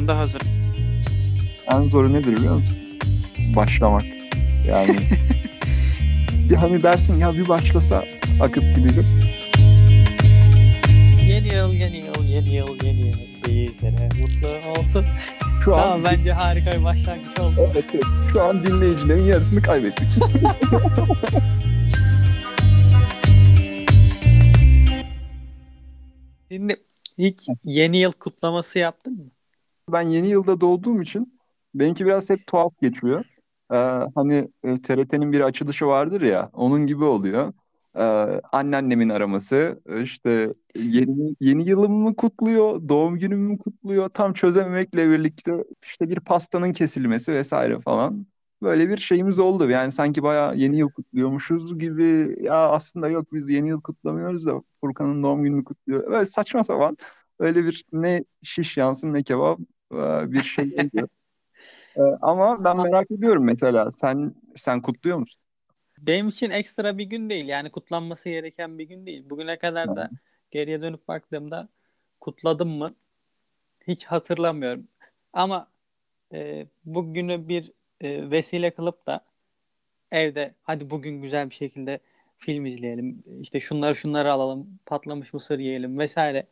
anda hazırım. En zoru nedir biliyor musun? Başlamak. Yani bir hani dersin ya bir başlasa akıp gidiyor. Yeni yıl, yeni yıl, yeni yıl, yeni yıl. Bizlere mutlu olsun. Şu tamam an bence harika bir başlangıç oldu. evet, evet. şu an dinleyicilerin yarısını kaybettik. Şimdi hiç yeni yıl kutlaması yaptın mı? Ben yeni yılda doğduğum için benimki biraz hep tuhaf geçiyor. Ee, hani e, TRT'nin bir açılışı vardır ya onun gibi oluyor. Ee, anneannemin araması işte yeni, yeni yılımı mı kutluyor, doğum günümü mü kutluyor tam çözememekle birlikte işte bir pastanın kesilmesi vesaire falan. Böyle bir şeyimiz oldu. Yani sanki bayağı yeni yıl kutluyormuşuz gibi. Ya aslında yok biz yeni yıl kutlamıyoruz da Furkan'ın doğum gününü kutluyor. Böyle saçma sapan öyle bir ne şiş yansın ne kebap bir şey oluyor. E, Ama ben merak ediyorum mesela sen sen kutluyor musun? Benim için ekstra bir gün değil. Yani kutlanması gereken bir gün değil. Bugüne kadar da geriye dönüp baktığımda kutladım mı? Hiç hatırlamıyorum. Ama e, bugünü bir e, vesile kılıp da evde hadi bugün güzel bir şekilde film izleyelim. İşte şunları şunları alalım. Patlamış mısır yiyelim vesaire.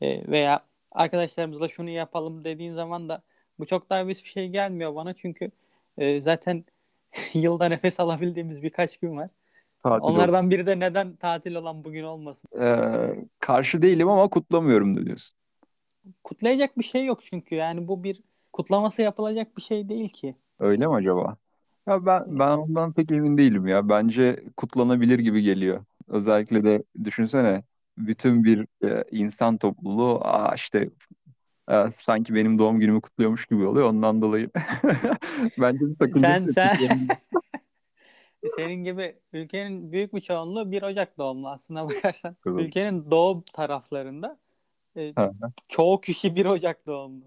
E, veya arkadaşlarımızla şunu yapalım dediğin zaman da bu çok daha bir şey gelmiyor bana. Çünkü e, zaten yılda nefes alabildiğimiz birkaç gün var. Tatil. Onlardan biri de neden tatil olan bugün olmasın? E, karşı değilim ama kutlamıyorum diyorsun. Kutlayacak bir şey yok çünkü. Yani bu bir kutlaması yapılacak bir şey değil ki. Öyle mi acaba? Ya ben ben ondan pek emin değilim ya. Bence kutlanabilir gibi geliyor. Özellikle de düşünsene bütün bir e, insan topluluğu aa işte e, sanki benim doğum günümü kutluyormuş gibi oluyor. Ondan dolayı bence bir sakıncası Sen sen senin gibi ülkenin büyük bir çoğunluğu 1 Ocak doğumlu aslına bakarsan. Evet. Ülkenin doğu taraflarında e, çoğu kişi 1 Ocak doğumlu.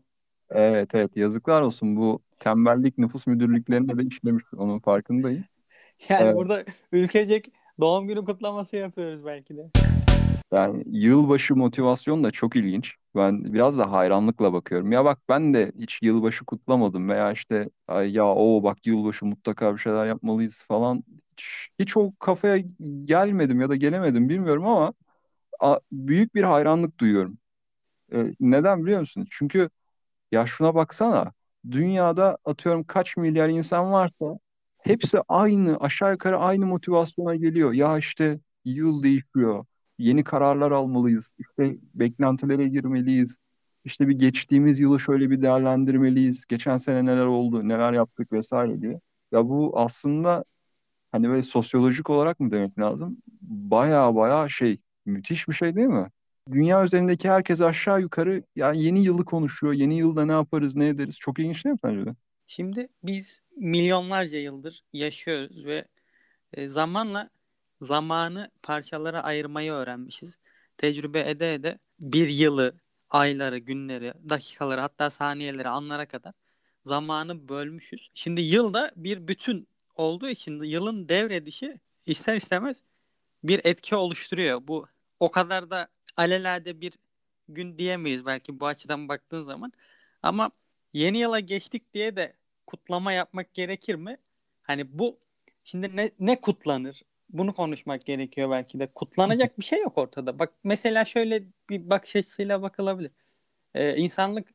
Evet evet yazıklar olsun bu tembellik nüfus müdürlüklerine de işlemiş onun farkındayım. Yani Evet. burada ülkecek doğum günü kutlaması yapıyoruz belki de. Yani yılbaşı motivasyon da çok ilginç. Ben biraz da hayranlıkla bakıyorum. Ya bak ben de hiç yılbaşı kutlamadım veya işte ay ya o bak yılbaşı mutlaka bir şeyler yapmalıyız falan. Hiç, hiç o kafaya gelmedim ya da gelemedim bilmiyorum ama a- büyük bir hayranlık duyuyorum. E, neden biliyor musun? Çünkü ya şuna baksana. Dünyada atıyorum kaç milyar insan varsa hepsi aynı aşağı yukarı aynı motivasyona geliyor. Ya işte yıl değişiyor. Yeni kararlar almalıyız. İşte beklentilere girmeliyiz. İşte bir geçtiğimiz yılı şöyle bir değerlendirmeliyiz. Geçen sene neler oldu, neler yaptık vesaire diye. Ya bu aslında hani böyle sosyolojik olarak mı demek lazım? Baya baya şey müthiş bir şey değil mi? Dünya üzerindeki herkes aşağı yukarı yani yeni yılı konuşuyor. Yeni yılda ne yaparız, ne ederiz? Çok ilginç değil mi sence de? Şimdi biz milyonlarca yıldır yaşıyoruz ve e, zamanla zamanı parçalara ayırmayı öğrenmişiz. Tecrübe ede ede bir yılı, ayları, günleri, dakikaları hatta saniyeleri, anlara kadar zamanı bölmüşüz. Şimdi yılda bir bütün olduğu için yılın devredişi ister istemez bir etki oluşturuyor. Bu o kadar da alelade bir gün diyemeyiz belki bu açıdan baktığın zaman. Ama yeni yıla geçtik diye de kutlama yapmak gerekir mi? Hani bu şimdi ne, ne kutlanır? Bunu konuşmak gerekiyor belki de. Kutlanacak bir şey yok ortada. Bak mesela şöyle bir bakış açısıyla bakılabilir. Ee, insanlık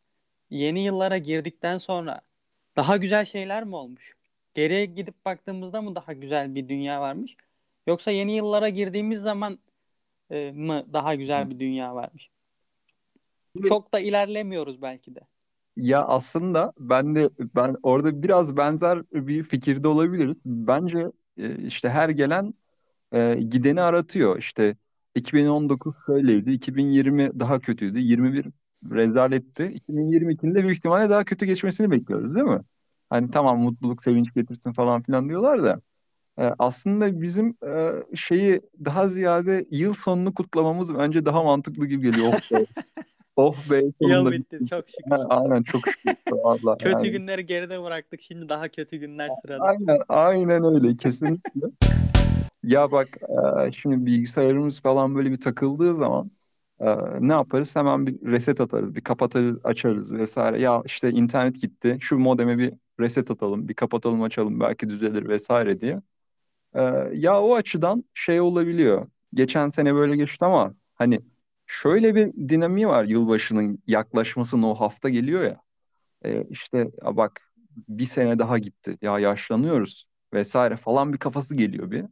yeni yıllara girdikten sonra daha güzel şeyler mi olmuş? Geriye gidip baktığımızda mı daha güzel bir dünya varmış? Yoksa yeni yıllara girdiğimiz zaman e, mı daha güzel bir dünya varmış? Çok da ilerlemiyoruz belki de. Ya aslında ben de ben orada biraz benzer bir fikirde olabiliriz. Bence e, işte her gelen e, gideni aratıyor. İşte 2019 şöyleydi, 2020 daha kötüydü, 21 rezaletti. 2022'nin de büyük ihtimalle daha kötü geçmesini bekliyoruz, değil mi? Hani tamam mutluluk, sevinç getirsin falan filan diyorlar da e, aslında bizim e, şeyi daha ziyade yıl sonunu kutlamamız bence daha mantıklı gibi geliyor. Oh be, oh be Yıl bitti çok şükür. Ha, Aynen çok şükür. Vallahi Kötü yani. günleri geride bıraktık. Şimdi daha kötü günler sırada. Aynen, aynen öyle kesinlikle. Ya bak e, şimdi bilgisayarımız falan böyle bir takıldığı zaman Ee, ne yaparız? Hemen bir reset atarız, bir kapatırız, açarız vesaire. Ya işte internet gitti, şu modeme bir reset atalım, bir kapatalım açalım belki düzelir vesaire diye. Ee, ya o açıdan şey olabiliyor. Geçen sene böyle geçti ama hani şöyle bir dinamiği var yılbaşının yaklaşmasının o hafta geliyor ya. Ee, işte ya bak bir sene daha gitti. Ya yaşlanıyoruz vesaire falan bir kafası geliyor bir.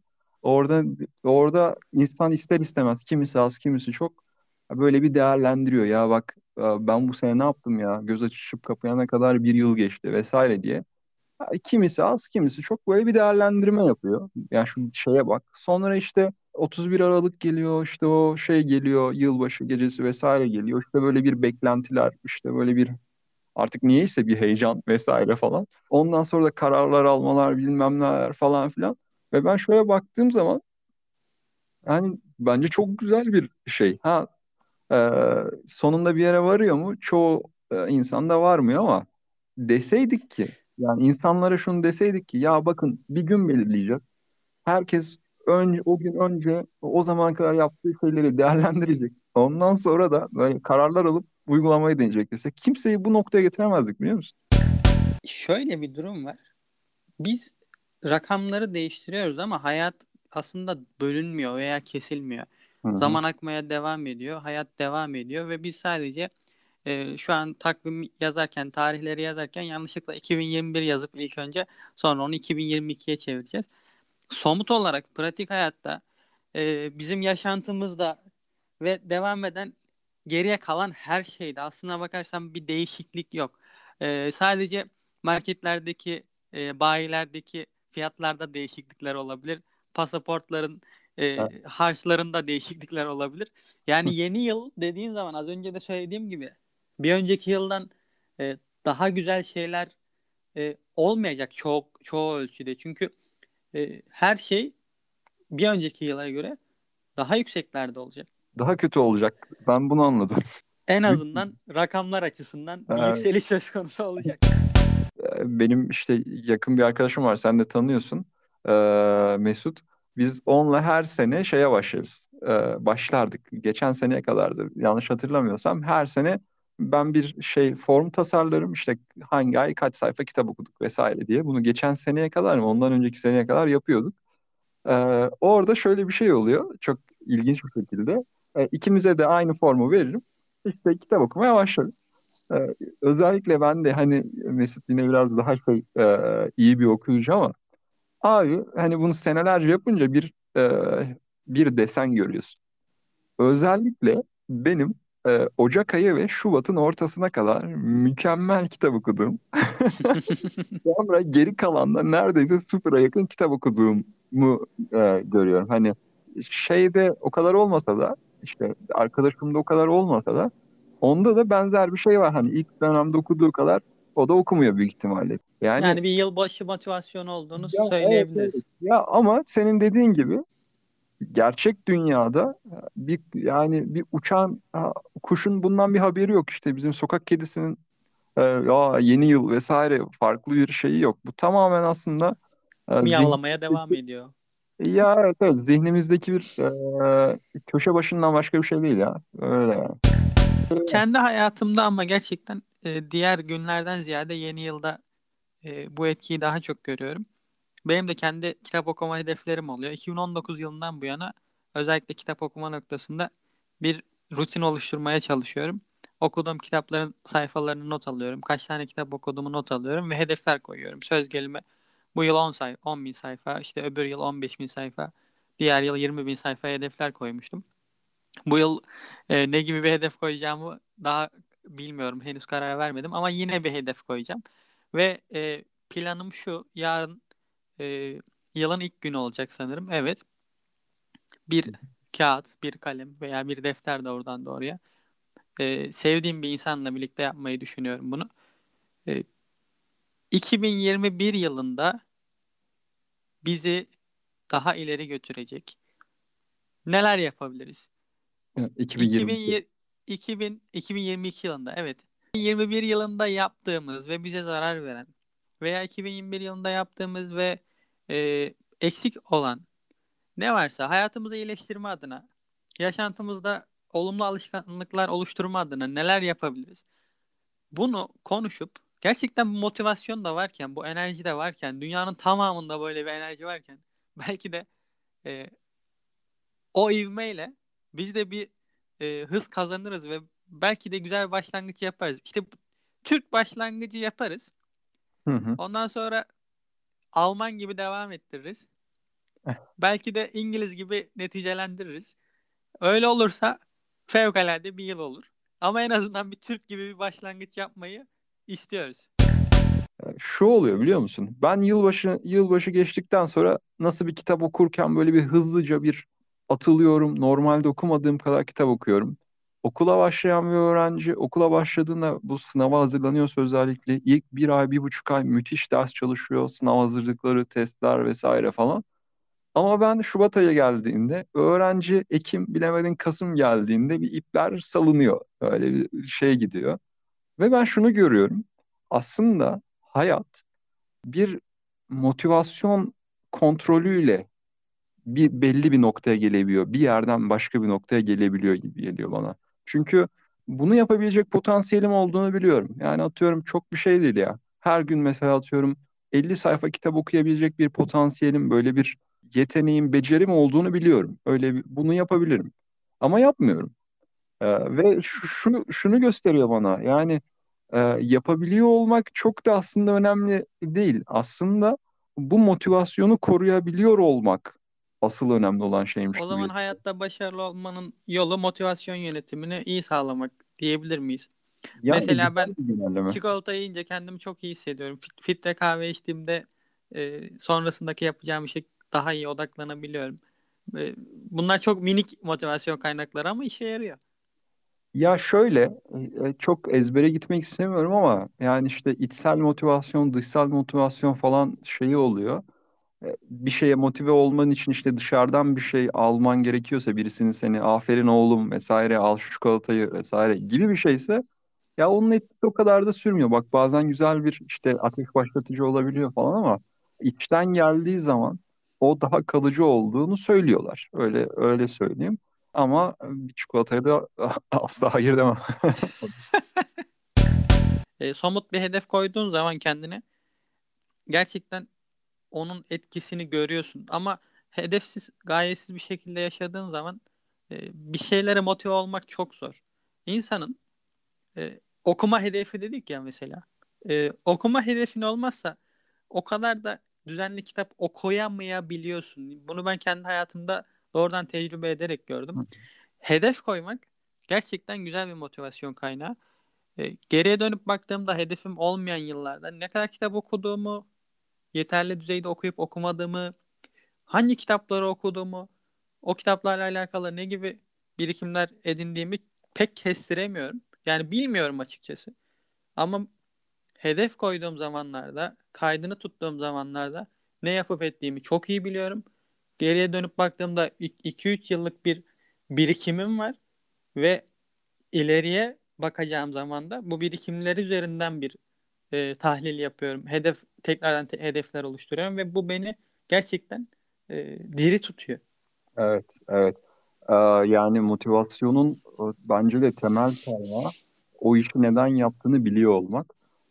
Orada orada insan ister istemez kimisi az kimisi çok böyle bir değerlendiriyor. Ya bak ben bu sene ne yaptım ya göz açıp kapayana kadar bir yıl geçti vesaire diye. Kimisi az, kimisi çok böyle bir değerlendirme yapıyor. Yani şu şeye bak. Sonra işte 31 Aralık geliyor, işte o şey geliyor, yılbaşı gecesi vesaire geliyor. İşte böyle bir beklentiler, işte böyle bir artık niyeyse bir heyecan vesaire falan. Ondan sonra da kararlar almalar, bilmem neler falan filan. Ve ben şöyle baktığım zaman yani bence çok güzel bir şey. Ha e, sonunda bir yere varıyor mu? Çoğu e, insanda varmıyor ama deseydik ki yani insanlara şunu deseydik ki ya bakın bir gün belirleyeceğiz. Herkes önce o gün önce o zaman kadar yaptığı şeyleri değerlendirecek. Ondan sonra da böyle kararlar alıp uygulamayı deneyecek desek kimseyi bu noktaya getiremezdik biliyor musun? Şöyle bir durum var. Biz rakamları değiştiriyoruz ama hayat aslında bölünmüyor veya kesilmiyor. Hı hı. Zaman akmaya devam ediyor, hayat devam ediyor ve biz sadece e, şu an takvim yazarken, tarihleri yazarken yanlışlıkla 2021 yazıp ilk önce sonra onu 2022'ye çevireceğiz. Somut olarak pratik hayatta e, bizim yaşantımızda ve devam eden geriye kalan her şeyde aslına bakarsan bir değişiklik yok. E, sadece marketlerdeki, e, bayilerdeki fiyatlarda değişiklikler olabilir. Pasaportların e, Evet. harçlarında değişiklikler olabilir. Yani yeni yıl dediğin zaman az önce de söylediğim gibi bir önceki yıldan e, daha güzel şeyler e, olmayacak çoğu çoğu ölçüde. Çünkü e, her şey bir önceki yıla göre daha yükseklerde olacak. Daha kötü olacak. Ben bunu anladım. En azından rakamlar açısından bir Evet. yükseliş söz konusu olacak. Benim işte yakın bir arkadaşım var. Sen de tanıyorsun. Ee, Mesut. Biz onunla her sene şeye başlarız. Ee, başlardık. Geçen seneye kadardı. Yanlış hatırlamıyorsam. Her sene ben bir şey form tasarlarım. İşte hangi ay kaç sayfa kitap okuduk vesaire diye. Bunu geçen seneye kadar mı ondan önceki seneye kadar yapıyorduk. Ee, orada şöyle bir şey oluyor. Çok ilginç bir şekilde. Ee, ikimize de aynı formu veririm. İşte kitap okumaya başlarız. Ee, özellikle ben de hani Mesut yine biraz daha şey e, iyi bir okuyucu ama abi hani bunu senelerce yapınca bir e, bir desen görüyorsun. Özellikle benim e, Ocak ayı ve Şubat'ın ortasına kadar mükemmel kitap okuduğum Sonra geri kalanda neredeyse sıfıra yakın kitap okuduğumu e, görüyorum. Hani şeyde o kadar olmasa da işte arkadaşımda o kadar olmasa da onda da benzer bir şey var. Hani ilk dönemde okuduğu kadar o da okumuyor büyük ihtimalle. Yani, Yani bir yılbaşı motivasyonu olduğunu ya, evet, söyleyebiliriz. evet. Ya ama senin dediğin gibi gerçek dünyada bir yani bir uçan kuşun bundan bir haberi yok işte bizim sokak kedisinin e, ya yeni yıl vesaire farklı bir şeyi yok. Bu tamamen aslında e, Miyavlamaya devam ediyor. ya evet, evet, zihnimizdeki bir e, köşe başından başka bir şey değil ya. Öyle yani. Kendi hayatımda ama gerçekten e, diğer günlerden ziyade yeni yılda e, bu etkiyi daha çok görüyorum. Benim de kendi kitap okuma hedeflerim oluyor. 2019 yılından bu yana özellikle kitap okuma noktasında bir rutin oluşturmaya çalışıyorum. Okuduğum kitapların sayfalarını not alıyorum. Kaç tane kitap okuduğumu not alıyorum ve hedefler koyuyorum. Söz gelimi bu yıl 10 sayfa, 10 bin sayfa, işte öbür yıl 15 bin sayfa, diğer yıl 20 bin sayfa hedefler koymuştum. Bu yıl e, ne gibi bir hedef koyacağımı daha bilmiyorum. Henüz karar vermedim ama yine bir hedef koyacağım. Ve e, planım şu. Yarın e, yılın ilk günü olacak sanırım. Evet. Bir kağıt, bir kalem veya bir defter de oradan doğruya. E, sevdiğim bir insanla birlikte yapmayı düşünüyorum bunu. E, 2021 yılında bizi daha ileri götürecek neler yapabiliriz? 2022. 2020, 2000, 2022 yılında evet. 2021 yılında yaptığımız ve bize zarar veren veya 2021 yılında yaptığımız ve e, eksik olan ne varsa hayatımızı iyileştirme adına yaşantımızda olumlu alışkanlıklar oluşturma adına neler yapabiliriz? Bunu konuşup gerçekten bu motivasyon da varken, bu enerji de varken, dünyanın tamamında böyle bir enerji varken belki de e, o ivmeyle biz de bir e, hız kazanırız ve belki de güzel bir başlangıç yaparız. İşte Türk başlangıcı yaparız. Hı hı. Ondan sonra Alman gibi devam ettiririz. Eh. belki de İngiliz gibi neticelendiririz. Öyle olursa fevkalade bir yıl olur. Ama en azından bir Türk gibi bir başlangıç yapmayı istiyoruz. Şu oluyor biliyor musun? Ben yılbaşı yılbaşı geçtikten sonra nasıl bir kitap okurken böyle bir hızlıca bir atılıyorum. Normalde okumadığım kadar kitap okuyorum. Okula başlayan bir öğrenci okula başladığında bu sınava hazırlanıyorsa özellikle ilk bir ay, bir buçuk ay müthiş ders çalışıyor. Sınav hazırlıkları, testler vesaire falan. Ama ben Şubat ayı geldiğinde öğrenci Ekim bilemedin Kasım geldiğinde bir ipler salınıyor. Öyle bir şey gidiyor. Ve ben şunu görüyorum. Aslında hayat bir motivasyon kontrolüyle bir belli bir noktaya gelebiliyor. Bir yerden başka bir noktaya gelebiliyor gibi geliyor bana. Çünkü bunu yapabilecek potansiyelim olduğunu biliyorum. Yani atıyorum çok bir şey değil ya. Her gün mesela atıyorum 50 sayfa kitap okuyabilecek bir potansiyelim, böyle bir yeteneğim, becerim olduğunu biliyorum. Öyle bunu yapabilirim. Ama yapmıyorum. Ee, ve şu, şunu şunu gösteriyor bana. Yani e, yapabiliyor olmak çok da aslında önemli değil. Aslında bu motivasyonu koruyabiliyor olmak asıl önemli olan şeymiş O gibi. zaman hayatta başarılı olmanın yolu motivasyon yönetimini iyi sağlamak diyebilir miyiz? Yani Mesela ben çikolata yiyince kendimi çok iyi hissediyorum. Fit, filtre kahve içtiğimde e, sonrasındaki yapacağım işe daha iyi odaklanabiliyorum. E, bunlar çok minik motivasyon kaynakları ama işe yarıyor. Ya şöyle e, çok ezbere gitmek istemiyorum ama yani işte içsel motivasyon, dışsal motivasyon falan şeyi oluyor. E, Bir şeye motive olman için işte dışarıdan bir şey alman gerekiyorsa birisinin seni aferin oğlum vesaire al şu çikolatayı vesaire gibi bir şeyse ya onun etkisi o kadar da sürmüyor. Bak bazen güzel bir işte ateş başlatıcı olabiliyor falan ama içten geldiği zaman o daha kalıcı olduğunu söylüyorlar. Öyle öyle söyleyeyim. Ama bir çikolataya da asla hayır demem. E, somut bir hedef koyduğun zaman kendine gerçekten onun etkisini görüyorsun. Ama hedefsiz, gayesiz bir şekilde yaşadığın zaman e, bir şeylere motive olmak çok zor. İnsanın e, okuma hedefi dedik ya mesela. E, okuma hedefin olmazsa o kadar da düzenli kitap okuyamayabiliyorsun. Bunu ben kendi hayatımda doğrudan tecrübe ederek gördüm. Hedef koymak gerçekten güzel bir motivasyon kaynağı. E, geriye dönüp baktığımda hedefim olmayan yıllarda ne kadar kitap okuduğumu, yeterli düzeyde okuyup okumadığımı, hangi kitapları okuduğumu, o kitaplarla alakalı ne gibi birikimler edindiğimi pek kestiremiyorum. Yani bilmiyorum açıkçası. Ama hedef koyduğum zamanlarda, kaydını tuttuğum zamanlarda ne yapıp ettiğimi çok iyi biliyorum. Geriye dönüp baktığımda 2-3 yıllık bir birikimim var ve ileriye bakacağım zaman da bu birikimleri üzerinden bir e, tahlil yapıyorum. Hedef tekrardan te- hedefler oluşturuyorum ve bu beni gerçekten e, diri tutuyor. Evet, evet. Ee, yani motivasyonun e, bence de temel kaynağı o işi neden yaptığını biliyor olmak.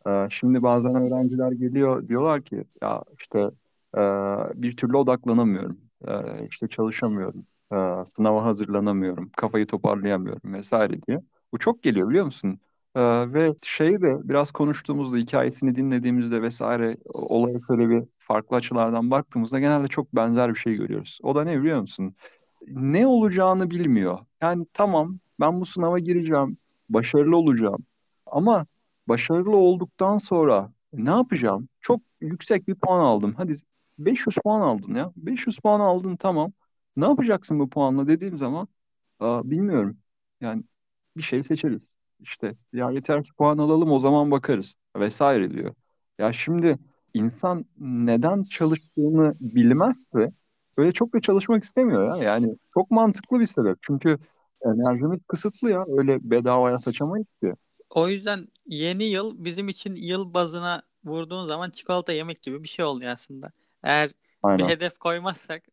Ee, şimdi bazen öğrenciler geliyor diyorlar ki ya işte e, bir türlü odaklanamıyorum, e, işte çalışamıyorum, e, sınava hazırlanamıyorum, kafayı toparlayamıyorum vesaire diye. Bu çok geliyor biliyor musun? Ee, ve şeyi de biraz konuştuğumuzda, hikayesini dinlediğimizde vesaire olaya şöyle bir farklı açılardan baktığımızda genelde çok benzer bir şey görüyoruz. O da ne biliyor musun? Ne olacağını bilmiyor. Yani tamam ben bu sınava gireceğim, başarılı olacağım. Ama başarılı olduktan sonra ne yapacağım? Çok yüksek bir puan aldım. Hadi 500 puan aldın ya. 500 puan aldın tamam. Ne yapacaksın bu puanla dediğim zaman aa, bilmiyorum. Yani bir şey seçeriz. İşte ya yeter ki puan alalım o zaman bakarız vesaire diyor. Ya şimdi insan neden çalıştığını bilmezse öyle çok da çalışmak istemiyor ya. Yani çok mantıklı bir sebep. Çünkü enerjimiz kısıtlı ya. Öyle bedavaya saçamayız ki. O yüzden yeni yıl bizim için yıl bazına vurduğun zaman çikolata yemek gibi bir şey oluyor aslında. Eğer bir Aynen. hedef koymazsak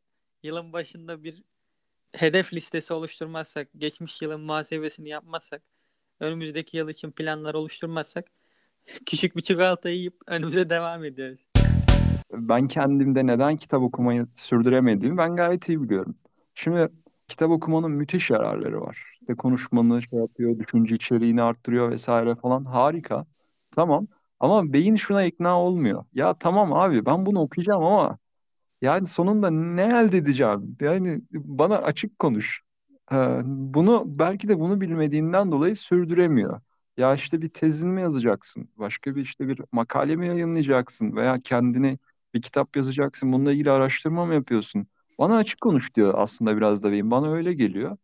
yılın başında bir hedef listesi oluşturmazsak, geçmiş yılın muhasebesini yapmazsak, önümüzdeki yıl için planlar oluşturmazsak küçük bir çikolata yiyip önümüze devam ediyoruz. Ben kendimde neden kitap okumayı sürdüremediğimi ben gayet iyi biliyorum. Şimdi kitap okumanın müthiş yararları var. İşte konuşmanı şey yapıyor, düşünce içeriğini arttırıyor vesaire falan. Harika. Tamam. Ama beyin şuna ikna olmuyor. Ya tamam abi ben bunu okuyacağım ama yani sonunda ne elde edeceğim? Yani bana açık konuş. Ee, bunu belki de bunu bilmediğinden dolayı sürdüremiyor. Ya işte bir tezin mi yazacaksın? Başka bir işte bir makale mi yayınlayacaksın? Veya kendini bir kitap yazacaksın. Bununla ilgili araştırma mı yapıyorsun? Bana açık konuş diyor aslında biraz da benim. Bana öyle geliyor.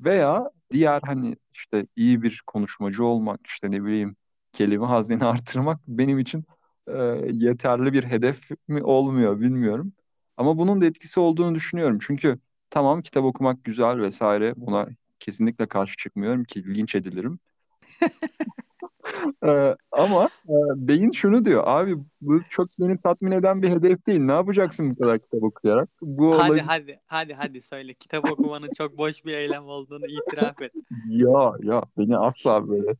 Veya diğer hani işte iyi bir konuşmacı olmak, işte ne bileyim kelime hazneni artırmak benim için e, yeterli bir hedef mi olmuyor bilmiyorum. Ama bunun da etkisi olduğunu düşünüyorum. Çünkü tamam kitap okumak güzel vesaire. Buna kesinlikle karşı çıkmıyorum ki linç edilirim. Ee, ama e, beyin şunu diyor. Abi bu çok beni tatmin eden bir hedef değil. Ne yapacaksın bu kadar kitap okuyarak? Bu Hadi olayı... hadi hadi hadi söyle kitap okumanın çok boş bir eylem olduğunu itiraf et. Ya ya beni asla böyle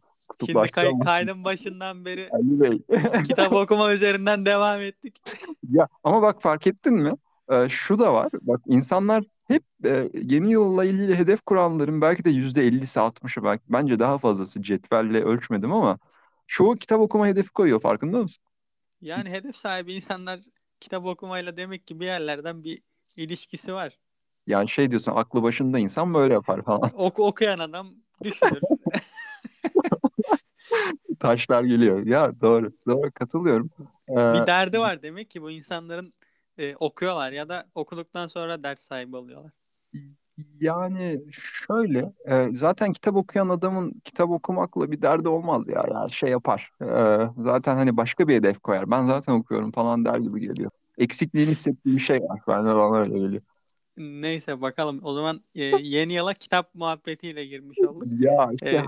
Şimdi kay- kaydın başından beri Ali Bey. kitap okuma üzerinden devam ettik. Ya ama bak fark ettin mi? Ee, şu da var. Bak insanlar hep e, yeni yılla ilgili hedef kuranların belki de yüzde ellisi altmışı belki bence daha fazlası cetvelle ölçmedim ama çoğu kitap okuma hedefi koyuyor farkında mısın? Yani hedef sahibi insanlar kitap okumayla demek ki bir yerlerden bir ilişkisi var. Yani şey diyorsun aklı başında insan böyle yapar falan. Ok okuyan adam düşünür. Taşlar geliyor. Ya doğru. Doğru katılıyorum. Ee, bir derdi var demek ki bu insanların e, okuyorlar ya da okuduktan sonra ders sahibi oluyorlar. Yani şöyle e, zaten kitap okuyan adamın kitap okumakla bir derdi olmaz ya. Yani şey yapar. E, zaten hani başka bir hedef koyar. Ben zaten okuyorum falan der gibi geliyor. Eksikliğini hissettiğim bir şey var. Ben de bana öyle geliyor. Neyse bakalım. O zaman e, yeni yıla kitap muhabbetiyle girmiş olduk. Ya işte Ee,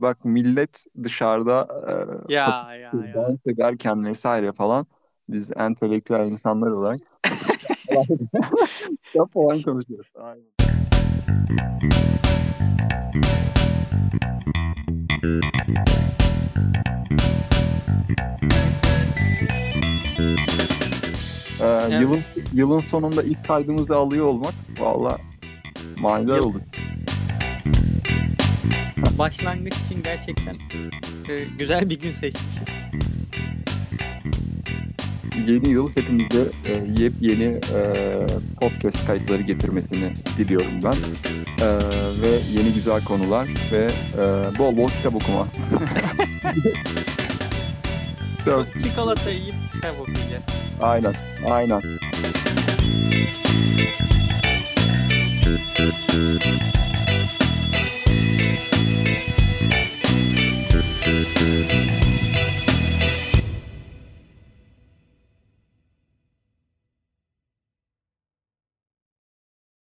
bak millet dışarıda e, ya ya ya. dans ederken vesaire falan biz entelektüel insanlar olarak kitap falan konuşuyoruz. Aynen. Ee, Evet. yılın yılın sonunda ilk kaydımızı alıyor olmak valla manidar olduk. Başlangıç için gerçekten e, güzel bir gün seçmişiz. Yeni yıl hepimize e, yepyeni e, podcast kayıtları getirmesini diliyorum ben. E, ve yeni güzel konular ve e, bol bol kitap okuma. Çikolata yiyip kitap okuyacağız. aynen, aynen.